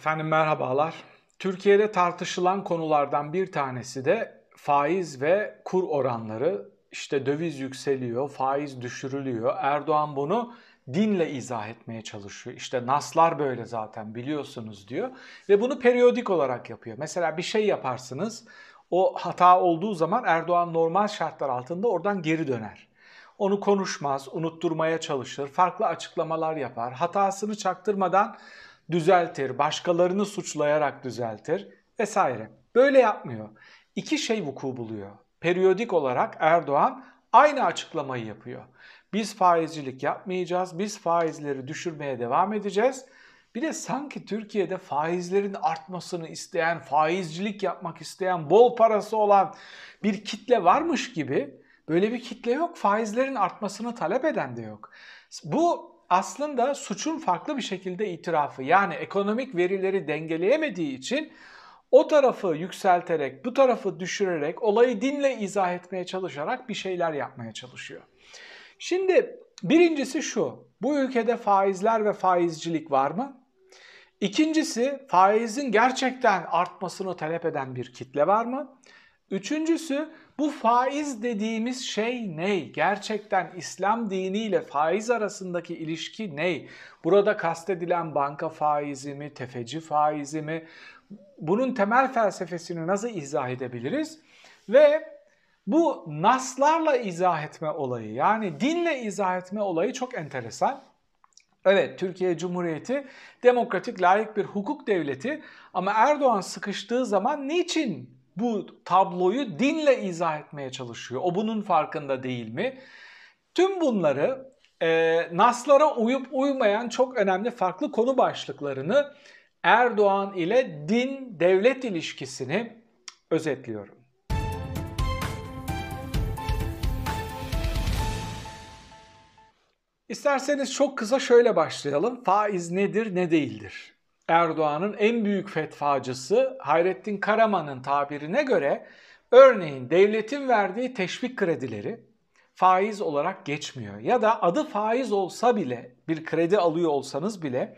Efendim merhabalar. Türkiye'de tartışılan konulardan bir tanesi de faiz ve kur oranları. İşte döviz yükseliyor, faiz düşürülüyor. Erdoğan bunu dinle izah etmeye çalışıyor. İşte naslar böyle zaten biliyorsunuz diyor ve bunu periyodik olarak yapıyor. Mesela bir şey yaparsınız. O hata olduğu zaman Erdoğan normal şartlar altında oradan geri döner. Onu konuşmaz, unutturmaya çalışır, farklı açıklamalar yapar. Hatasını çaktırmadan düzeltir, başkalarını suçlayarak düzeltir vesaire. Böyle yapmıyor. İki şey vuku buluyor. Periyodik olarak Erdoğan aynı açıklamayı yapıyor. Biz faizcilik yapmayacağız, biz faizleri düşürmeye devam edeceğiz. Bir de sanki Türkiye'de faizlerin artmasını isteyen, faizcilik yapmak isteyen, bol parası olan bir kitle varmış gibi böyle bir kitle yok. Faizlerin artmasını talep eden de yok. Bu aslında suçun farklı bir şekilde itirafı. Yani ekonomik verileri dengeleyemediği için o tarafı yükselterek, bu tarafı düşürerek, olayı dinle izah etmeye çalışarak bir şeyler yapmaya çalışıyor. Şimdi birincisi şu, bu ülkede faizler ve faizcilik var mı? İkincisi faizin gerçekten artmasını talep eden bir kitle var mı? Üçüncüsü bu faiz dediğimiz şey ne? Gerçekten İslam diniyle faiz arasındaki ilişki ne? Burada kastedilen banka faizi mi, tefeci faizi mi? Bunun temel felsefesini nasıl izah edebiliriz? Ve bu naslarla izah etme olayı yani dinle izah etme olayı çok enteresan. Evet Türkiye Cumhuriyeti demokratik layık bir hukuk devleti ama Erdoğan sıkıştığı zaman niçin bu tabloyu dinle izah etmeye çalışıyor. O bunun farkında değil mi? Tüm bunları e, naslara uyup uymayan çok önemli farklı konu başlıklarını Erdoğan ile din-devlet ilişkisini özetliyorum. İsterseniz çok kısa şöyle başlayalım. Faiz nedir, ne değildir? Erdoğan'ın en büyük fetvacısı Hayrettin Karaman'ın tabirine göre örneğin devletin verdiği teşvik kredileri faiz olarak geçmiyor. Ya da adı faiz olsa bile bir kredi alıyor olsanız bile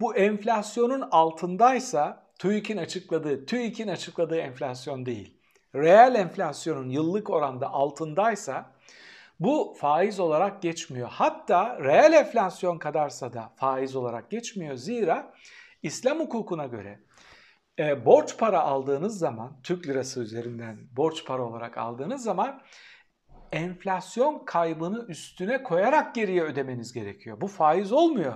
bu enflasyonun altındaysa TÜİK'in açıkladığı, TÜİK'in açıkladığı enflasyon değil. Reel enflasyonun yıllık oranda altındaysa bu faiz olarak geçmiyor. Hatta reel enflasyon kadarsa da faiz olarak geçmiyor. Zira İslam hukukuna göre e, borç para aldığınız zaman, Türk lirası üzerinden borç para olarak aldığınız zaman enflasyon kaybını üstüne koyarak geriye ödemeniz gerekiyor. Bu faiz olmuyor.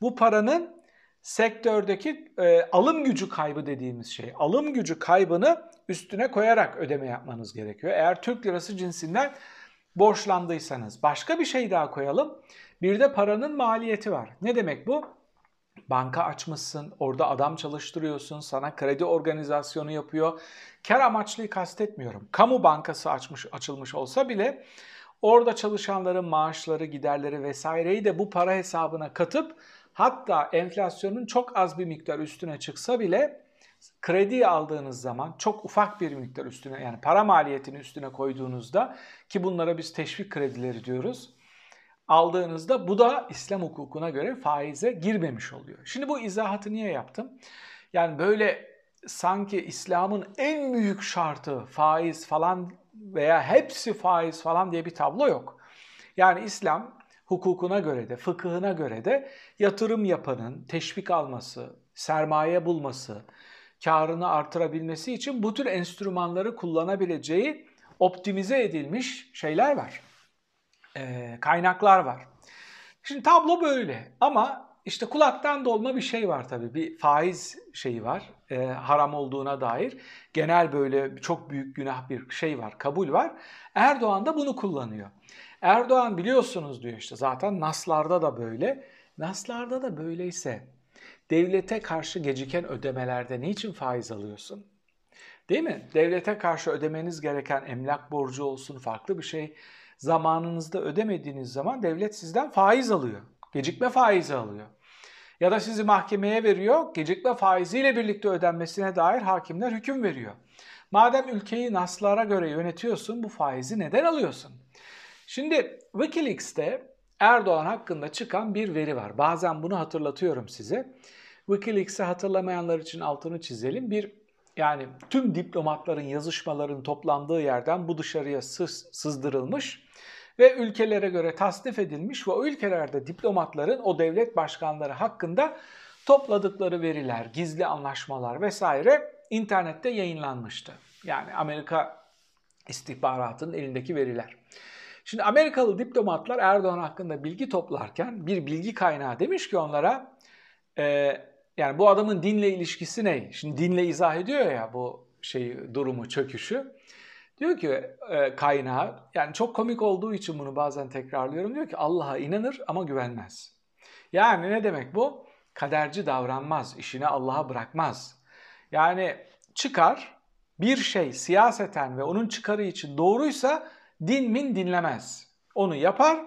Bu paranın sektördeki e, alım gücü kaybı dediğimiz şey. Alım gücü kaybını üstüne koyarak ödeme yapmanız gerekiyor. Eğer Türk lirası cinsinden borçlandıysanız. Başka bir şey daha koyalım. Bir de paranın maliyeti var. Ne demek bu? Banka açmışsın, orada adam çalıştırıyorsun, sana kredi organizasyonu yapıyor. Kar amaçlıyı kastetmiyorum. Kamu bankası açmış açılmış olsa bile orada çalışanların maaşları, giderleri vesaireyi de bu para hesabına katıp hatta enflasyonun çok az bir miktar üstüne çıksa bile kredi aldığınız zaman çok ufak bir miktar üstüne yani para maliyetini üstüne koyduğunuzda ki bunlara biz teşvik kredileri diyoruz aldığınızda bu da İslam hukukuna göre faize girmemiş oluyor. Şimdi bu izahatı niye yaptım? Yani böyle sanki İslam'ın en büyük şartı faiz falan veya hepsi faiz falan diye bir tablo yok. Yani İslam hukukuna göre de, fıkıhına göre de yatırım yapanın teşvik alması, sermaye bulması, karını artırabilmesi için bu tür enstrümanları kullanabileceği optimize edilmiş şeyler var e, kaynaklar var. Şimdi tablo böyle ama işte kulaktan dolma bir şey var tabii. Bir faiz şeyi var. E, haram olduğuna dair. Genel böyle çok büyük günah bir şey var. Kabul var. Erdoğan da bunu kullanıyor. Erdoğan biliyorsunuz diyor işte zaten Naslarda da böyle. Naslarda da böyleyse devlete karşı geciken ödemelerde niçin faiz alıyorsun? Değil mi? Devlete karşı ödemeniz gereken emlak borcu olsun, farklı bir şey zamanınızda ödemediğiniz zaman devlet sizden faiz alıyor. Gecikme faizi alıyor. Ya da sizi mahkemeye veriyor, gecikme faiziyle birlikte ödenmesine dair hakimler hüküm veriyor. Madem ülkeyi naslara göre yönetiyorsun, bu faizi neden alıyorsun? Şimdi Wikileaks'te Erdoğan hakkında çıkan bir veri var. Bazen bunu hatırlatıyorum size. Wikileaks'i hatırlamayanlar için altını çizelim. Bir yani tüm diplomatların yazışmaların toplandığı yerden bu dışarıya sız, sızdırılmış ve ülkelere göre tasnif edilmiş ve o ülkelerde diplomatların o devlet başkanları hakkında topladıkları veriler, gizli anlaşmalar vesaire internette yayınlanmıştı. Yani Amerika istihbaratının elindeki veriler. Şimdi Amerikalı diplomatlar Erdoğan hakkında bilgi toplarken bir bilgi kaynağı demiş ki onlara e, yani bu adamın dinle ilişkisi ne? Şimdi dinle izah ediyor ya bu şeyi durumu çöküşü. Diyor ki e, kaynağı yani çok komik olduğu için bunu bazen tekrarlıyorum. Diyor ki Allah'a inanır ama güvenmez. Yani ne demek bu? Kaderci davranmaz, işini Allah'a bırakmaz. Yani çıkar bir şey siyaseten ve onun çıkarı için doğruysa din min dinlemez. Onu yapar.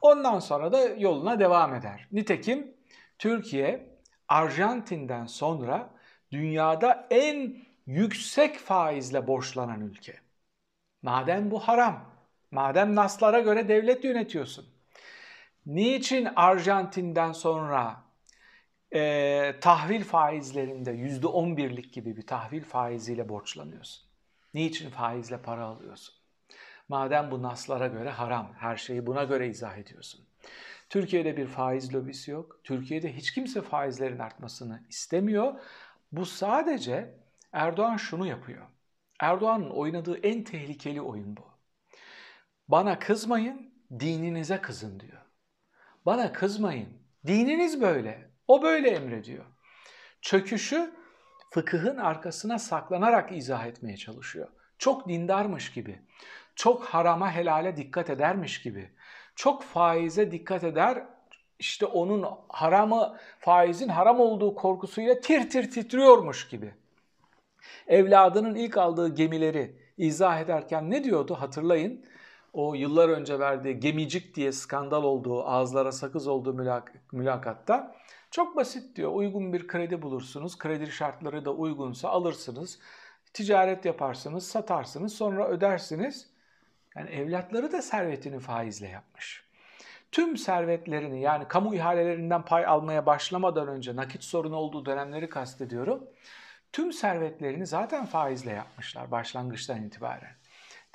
Ondan sonra da yoluna devam eder. Nitekim Türkiye Arjantin'den sonra dünyada en yüksek faizle borçlanan ülke. Madem bu haram, madem naslara göre devlet yönetiyorsun, niçin Arjantin'den sonra e, tahvil faizlerinde yüzde on birlik gibi bir tahvil faiziyle borçlanıyorsun? Niçin faizle para alıyorsun? Madem bu naslara göre haram, her şeyi buna göre izah ediyorsun. Türkiye'de bir faiz lobisi yok. Türkiye'de hiç kimse faizlerin artmasını istemiyor. Bu sadece Erdoğan şunu yapıyor. Erdoğan'ın oynadığı en tehlikeli oyun bu. Bana kızmayın, dininize kızın diyor. Bana kızmayın, dininiz böyle. O böyle emrediyor. Çöküşü fıkıhın arkasına saklanarak izah etmeye çalışıyor. Çok dindarmış gibi, çok harama helale dikkat edermiş gibi, çok faize dikkat eder, işte onun haramı, faizin haram olduğu korkusuyla tir tir titriyormuş gibi. Evladının ilk aldığı gemileri izah ederken ne diyordu hatırlayın. O yıllar önce verdiği gemicik diye skandal olduğu, ağızlara sakız olduğu mülak mülakatta çok basit diyor. Uygun bir kredi bulursunuz. Kredi şartları da uygunsa alırsınız. Ticaret yaparsınız, satarsınız, sonra ödersiniz. Yani evlatları da servetini faizle yapmış. Tüm servetlerini yani kamu ihalelerinden pay almaya başlamadan önce nakit sorunu olduğu dönemleri kastediyorum. Tüm servetlerini zaten faizle yapmışlar başlangıçtan itibaren.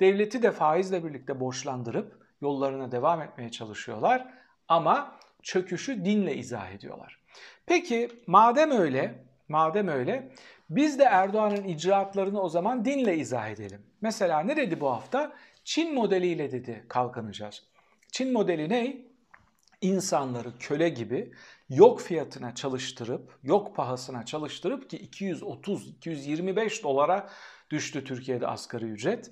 Devleti de faizle birlikte borçlandırıp yollarına devam etmeye çalışıyorlar ama çöküşü dinle izah ediyorlar. Peki madem öyle, madem öyle biz de Erdoğan'ın icraatlarını o zaman dinle izah edelim. Mesela ne dedi bu hafta? Çin modeliyle dedi kalkınacağız. Çin modeli ne? İnsanları köle gibi yok fiyatına çalıştırıp, yok pahasına çalıştırıp ki 230-225 dolara düştü Türkiye'de asgari ücret.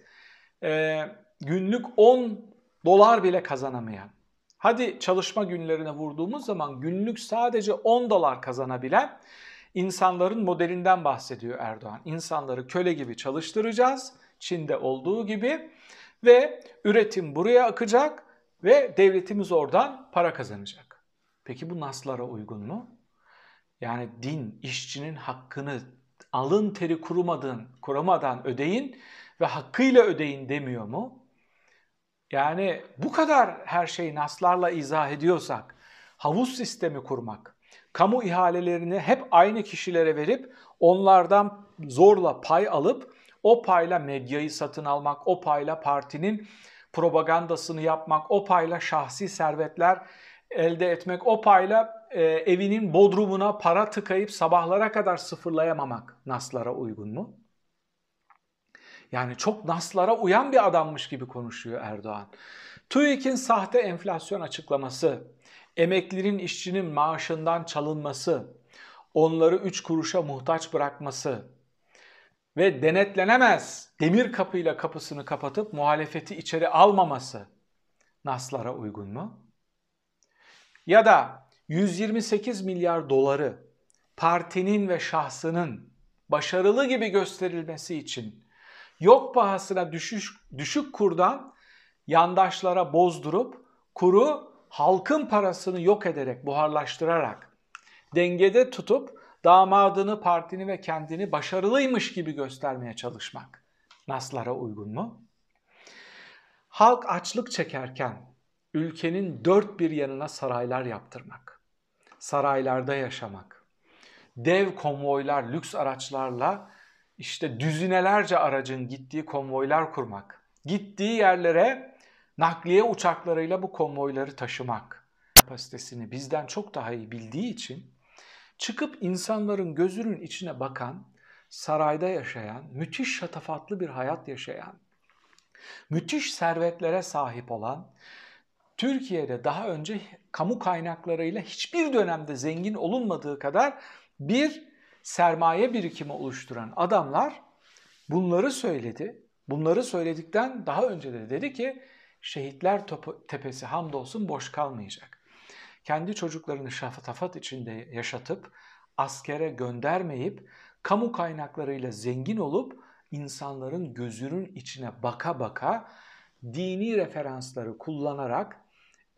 Ee, günlük 10 dolar bile kazanamayan. Hadi çalışma günlerine vurduğumuz zaman günlük sadece 10 dolar kazanabilen insanların modelinden bahsediyor Erdoğan. İnsanları köle gibi çalıştıracağız. Çin'de olduğu gibi ve üretim buraya akacak ve devletimiz oradan para kazanacak. Peki bu naslara uygun mu? Yani din işçinin hakkını alın teri kurumadın, kuramadan ödeyin ve hakkıyla ödeyin demiyor mu? Yani bu kadar her şeyi naslarla izah ediyorsak, havuz sistemi kurmak, kamu ihalelerini hep aynı kişilere verip onlardan zorla pay alıp o payla medyayı satın almak, o payla partinin propagandasını yapmak, o payla şahsi servetler elde etmek, o payla e, evinin bodrumuna para tıkayıp sabahlara kadar sıfırlayamamak naslara uygun mu? Yani çok naslara uyan bir adammış gibi konuşuyor Erdoğan. TÜİK'in sahte enflasyon açıklaması, emeklinin işçinin maaşından çalınması, onları 3 kuruşa muhtaç bırakması, ve denetlenemez demir kapıyla kapısını kapatıp muhalefeti içeri almaması naslara uygun mu? Ya da 128 milyar doları partinin ve şahsının başarılı gibi gösterilmesi için yok pahasına düşük, düşük kurdan yandaşlara bozdurup kuru halkın parasını yok ederek, buharlaştırarak dengede tutup damadını, partini ve kendini başarılıymış gibi göstermeye çalışmak naslara uygun mu? Halk açlık çekerken ülkenin dört bir yanına saraylar yaptırmak, saraylarda yaşamak, dev konvoylar, lüks araçlarla işte düzinelerce aracın gittiği konvoylar kurmak. Gittiği yerlere nakliye uçaklarıyla bu konvoyları taşımak kapasitesini bizden çok daha iyi bildiği için çıkıp insanların gözünün içine bakan, sarayda yaşayan, müthiş şatafatlı bir hayat yaşayan, müthiş servetlere sahip olan, Türkiye'de daha önce kamu kaynaklarıyla hiçbir dönemde zengin olunmadığı kadar bir sermaye birikimi oluşturan adamlar bunları söyledi. Bunları söyledikten daha önce de dedi ki şehitler tepesi hamdolsun boş kalmayacak. Kendi çocuklarını şafatafat içinde yaşatıp askere göndermeyip kamu kaynaklarıyla zengin olup insanların gözünün içine baka baka dini referansları kullanarak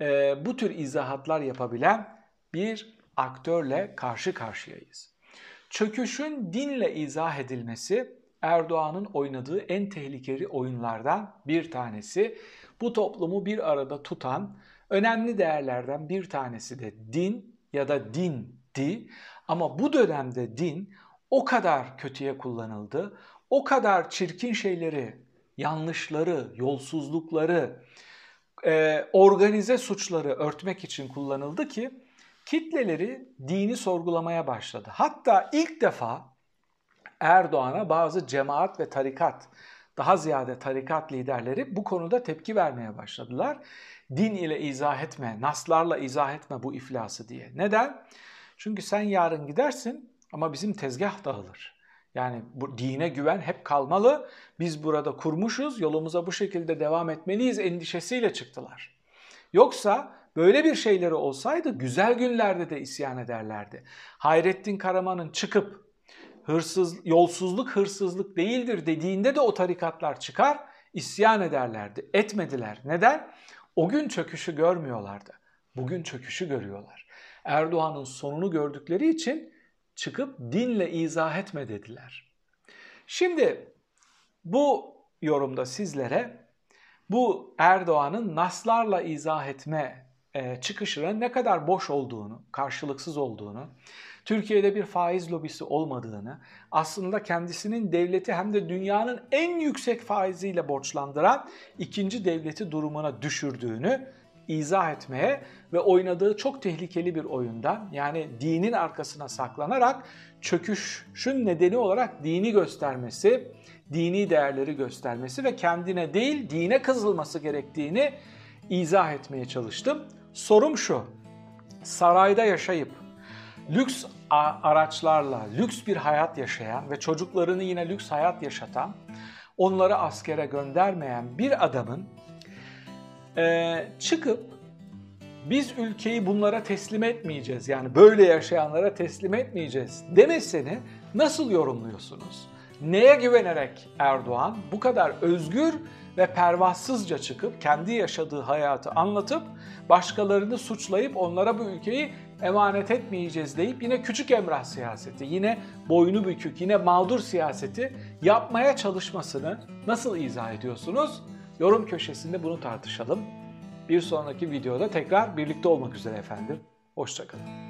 e, bu tür izahatlar yapabilen bir aktörle karşı karşıyayız. Çöküşün dinle izah edilmesi Erdoğan'ın oynadığı en tehlikeli oyunlardan bir tanesi. Bu toplumu bir arada tutan önemli değerlerden bir tanesi de din ya da dindi. Ama bu dönemde din o kadar kötüye kullanıldı, o kadar çirkin şeyleri, yanlışları, yolsuzlukları, organize suçları örtmek için kullanıldı ki kitleleri dini sorgulamaya başladı. Hatta ilk defa Erdoğan'a bazı cemaat ve tarikat, daha ziyade tarikat liderleri bu konuda tepki vermeye başladılar. Din ile izah etme, naslarla izah etme bu iflası diye. Neden? Çünkü sen yarın gidersin ama bizim tezgah dağılır. Yani bu dine güven hep kalmalı. Biz burada kurmuşuz, yolumuza bu şekilde devam etmeliyiz endişesiyle çıktılar. Yoksa böyle bir şeyleri olsaydı güzel günlerde de isyan ederlerdi. Hayrettin Karaman'ın çıkıp hırsız, yolsuzluk hırsızlık değildir dediğinde de o tarikatlar çıkar, isyan ederlerdi. Etmediler. Neden? O gün çöküşü görmüyorlardı. Bugün çöküşü görüyorlar. Erdoğan'ın sonunu gördükleri için çıkıp dinle izah etme dediler. Şimdi bu yorumda sizlere bu Erdoğan'ın naslarla izah etme e, ne kadar boş olduğunu, karşılıksız olduğunu, Türkiye'de bir faiz lobisi olmadığını, aslında kendisinin devleti hem de dünyanın en yüksek faiziyle borçlandıran ikinci devleti durumuna düşürdüğünü izah etmeye ve oynadığı çok tehlikeli bir oyundan yani dinin arkasına saklanarak çöküşün nedeni olarak dini göstermesi, dini değerleri göstermesi ve kendine değil dine kızılması gerektiğini izah etmeye çalıştım. Sorum şu, sarayda yaşayıp lüks araçlarla lüks bir hayat yaşayan ve çocuklarını yine lüks hayat yaşatan, onları askere göndermeyen bir adamın e, çıkıp biz ülkeyi bunlara teslim etmeyeceğiz yani böyle yaşayanlara teslim etmeyeceğiz demesini nasıl yorumluyorsunuz? Neye güvenerek Erdoğan bu kadar özgür ve pervasızca çıkıp kendi yaşadığı hayatı anlatıp başkalarını suçlayıp onlara bu ülkeyi emanet etmeyeceğiz deyip yine küçük emrah siyaseti, yine boynu bükük, yine mağdur siyaseti yapmaya çalışmasını nasıl izah ediyorsunuz? Yorum köşesinde bunu tartışalım. Bir sonraki videoda tekrar birlikte olmak üzere efendim. Hoşçakalın.